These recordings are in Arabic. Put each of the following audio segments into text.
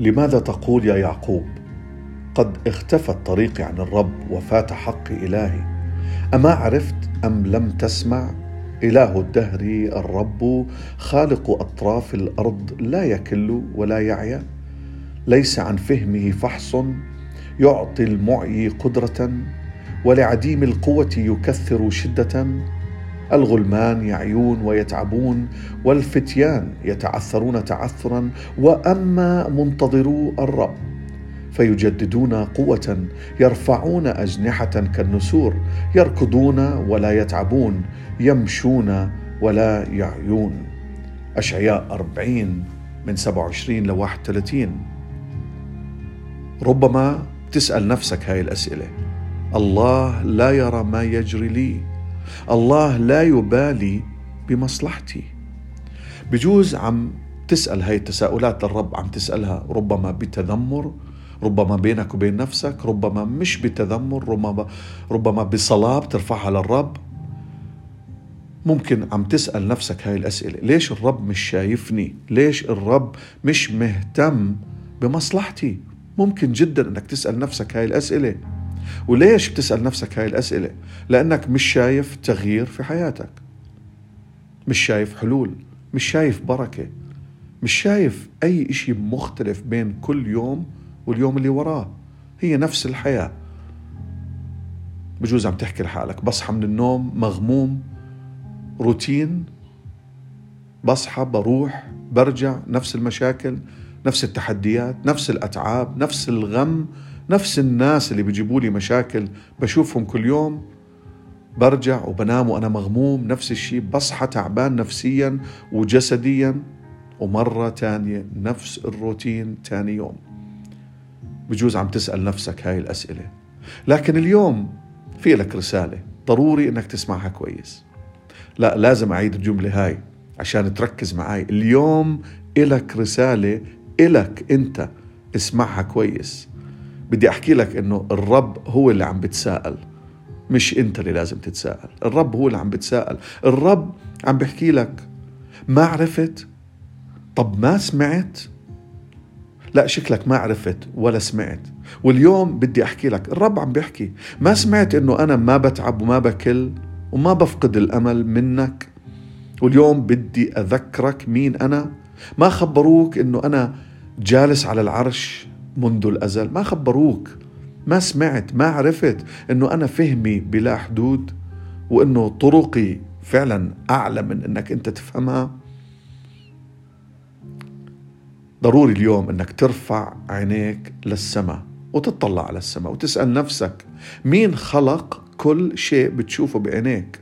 لماذا تقول يا يعقوب؟ قد اختفت طريقي عن الرب وفات حقي إلهي. أما عرفت أم لم تسمع؟ إله الدهر الرب خالق أطراف الأرض لا يكل ولا يعيا. ليس عن فهمه فحص يعطي المعي قدرة ولعديم القوة يكثر شدة. الغلمان يعيون ويتعبون والفتيان يتعثرون تعثرا وأما منتظرو الرب فيجددون قوة يرفعون أجنحة كالنسور يركضون ولا يتعبون يمشون ولا يعيون. أشعياء 40 من 27 ل 31 ربما تسأل نفسك هاي الأسئلة. الله لا يرى ما يجري لي. الله لا يبالي بمصلحتي. بجوز عم تسأل هاي التساؤلات للرب عم تسألها ربما بتذمر ربما بينك وبين نفسك ربما مش بتذمر ربما ربما بصلاة بترفعها للرب. ممكن عم تسأل نفسك هاي الأسئلة ليش الرب مش شايفني؟ ليش الرب مش مهتم بمصلحتي؟ ممكن جدا إنك تسأل نفسك هاي الأسئلة. وليش بتسأل نفسك هاي الأسئلة؟ لأنك مش شايف تغيير في حياتك. مش شايف حلول مش شايف بركة مش شايف أي إشي مختلف بين كل يوم واليوم اللي وراه. هي نفس الحياة. بجوز عم تحكي لحالك بصحى من النوم مغموم روتين بصحى بروح برجع نفس المشاكل نفس التحديات نفس الأتعاب نفس الغم نفس الناس اللي بيجيبوا لي مشاكل بشوفهم كل يوم برجع وبنام وأنا مغموم نفس الشيء بصحى تعبان نفسيا وجسديا ومرة تانية نفس الروتين تاني يوم. بجوز عم تسأل نفسك هاي الأسئلة. لكن اليوم في لك رسالة. ضروري إنك تسمعها كويس. لا لازم أعيد الجملة هاي عشان تركز معي اليوم إلك رسالة إلك أنت اسمعها كويس. بدي أحكي لك أنه الرب هو اللي عم بتساءل. مش أنت اللي لازم تتساءل. الرب هو اللي عم بتساءل. الرب عم بحكي لك ما عرفت؟ طب ما سمعت؟ لا شكلك ما عرفت ولا سمعت. واليوم بدي أحكي لك الرب عم بيحكي ما سمعت إنه أنا ما بتعب وما بكل وما بفقد الأمل منك. واليوم بدي أذكرك مين أنا. ما خبروك إنه أنا جالس على العرش منذ الأزل. ما خبروك ما سمعت ما عرفت إنه أنا فهمي بلا حدود وإنه طرقي فعلا أعلى من إنك أنت تفهمها. ضروري اليوم إنك ترفع عينيك للسماء وتطلع على السماء وتسأل نفسك مين خلق كل شيء بتشوفه بعينيك؟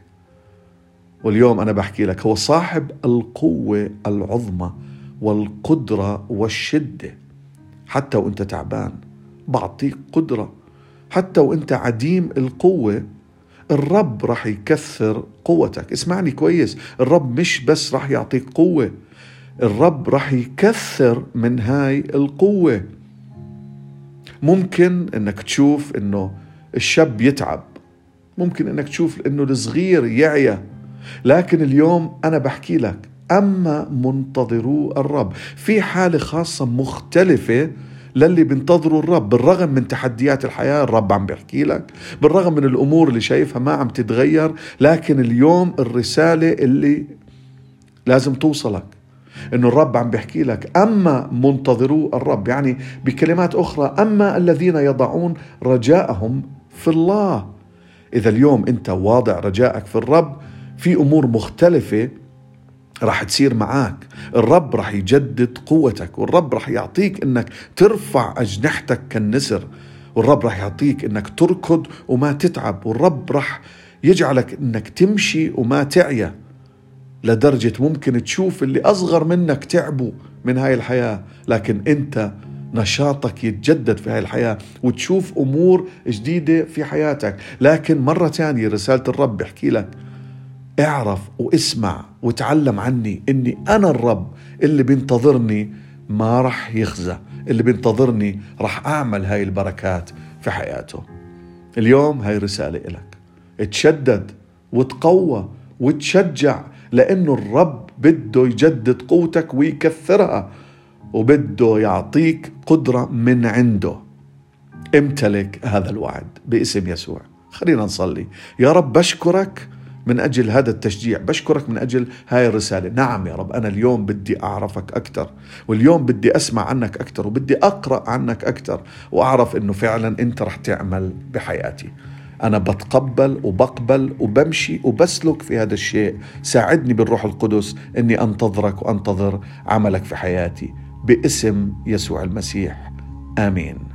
واليوم أنا بحكي لك هو صاحب القوة العظمى والقدرة والشدة. حتى وانت تعبان. بعطيك قدرة. حتى وانت عديم القوة الرب راح يكثر قوتك. اسمعني كويس. الرب مش بس راح يعطيك قوة الرب راح يكثر من هاي القوة. ممكن إنك تشوف إنه الشاب يتعب. ممكن إنك تشوف إنه الصغير يعيا. لكن اليوم أنا بحكي لك أما منتظرو الرب. في حالة خاصة مختلفة للي بينتظروا الرب. بالرغم من تحديات الحياة الرب عم بيحكي لك بالرغم من الأمور اللي شايفها ما عم تتغير لكن اليوم الرسالة اللي لازم توصلك إنه الرب عم بيحكي لك. أما منتظرو الرب يعني بكلمات أخرى أما الذين يضعون رجاءهم في الله. إذا اليوم أنت واضع رجائك في الرب في أمور مختلفة راح تصير معك الرب راح يجدد قوتك والرب راح يعطيك إنك ترفع أجنحتك كالنسر. والرب راح يعطيك إنك تركض وما تتعب. والرب راح يجعلك إنك تمشي وما تعيا لدرجة ممكن تشوف اللي أصغر منك تعبوا من هاي الحياة. لكن أنت نشاطك يتجدد في هاي الحياة وتشوف أمور جديدة في حياتك. لكن مرة تانية رسالة الرب بحكي لك اعرف واسمع وتعلم عني إني أنا الرب اللي بينتظرني ما رح يخزى اللي بينتظرني رح أعمل هاي البركات في حياته. اليوم هاي رسالة إلك. تشدد وتقوى وتشجع لأنه الرب بده يجدد قوتك ويكثرها وبده يعطيك قدرة من عنده. امتلك هذا الوعد باسم يسوع. خلينا نصلي. يا رب بشكرك من أجل هذا التشجيع. بشكرك من أجل هاي الرسالة. نعم يا رب أنا اليوم بدي أعرفك أكثر واليوم بدي أسمع عنك أكثر وبدي أقرأ عنك أكثر وأعرف أنه فعلا أنت رح تعمل بحياتي. أنا بتقبل وبقبل وبمشي وبسلك في هذا الشيء. ساعدني بالروح القدس أني أنتظرك وأنتظر عملك في حياتي. باسم يسوع المسيح. آمين.